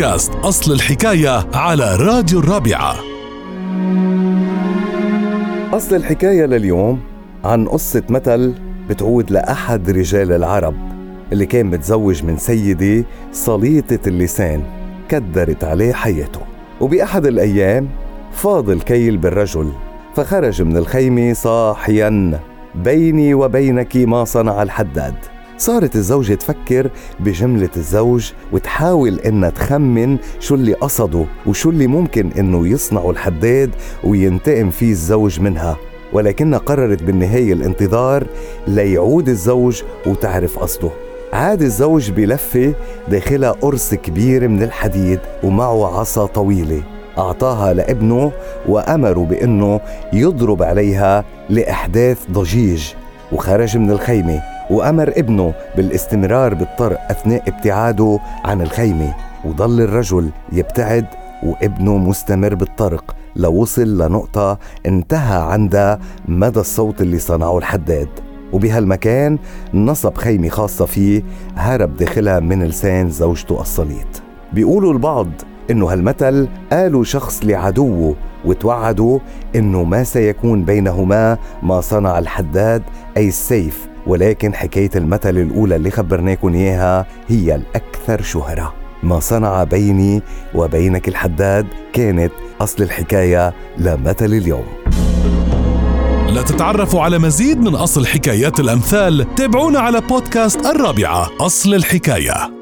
بودكاست أصل الحكاية على راديو الرابعة. أصل الحكاية لليوم عن قصة مثل بتعود لأحد رجال العرب اللي كان متزوج من سيدة سليطة اللسان كدرت عليه حياته. وبأحد الأيام فاض الكيل بالرجل فخرج من الخيمة صاحيا بيني وبينك ما صنع الحداد. صارت الزوجة تفكر بجملة الزوج وتحاول إنها تخمن شو اللي قصده وشو اللي ممكن إنه يصنعه الحداد وينتقم فيه الزوج منها. ولكنها قررت بالنهاية الانتظار ليعود الزوج وتعرف قصده. عاد الزوج بلفة داخلها قرص كبير من الحديد ومعه عصا طويلة. أعطاها لابنه وأمره بأنه يضرب عليها لإحداث ضجيج وخرج من الخيمة. وأمر ابنه بالاستمرار بالطرق أثناء ابتعاده عن الخيمة وضل الرجل يبتعد وابنه مستمر بالطرق لوصل لنقطة انتهى عندها مدى الصوت اللي صنعه الحداد. وبهالمكان نصب خيمة خاصة فيه هرب داخلها من لسان زوجته الصليط. بيقولوا البعض إنه هالمثل قالوا شخص لعدوه وتوعدوا إنه ما سيكون بينهما ما صنع الحداد أي السيف ولكن حكاية المثل الأولى اللي خبرناكم إياها هي الأكثر شهرة. ما صنع بيني وبينك الحداد كانت أصل الحكاية لمثل اليوم. لتتعرفوا على مزيد من أصل حكايات الأمثال تابعونا على بودكاست الرابعة أصل الحكاية.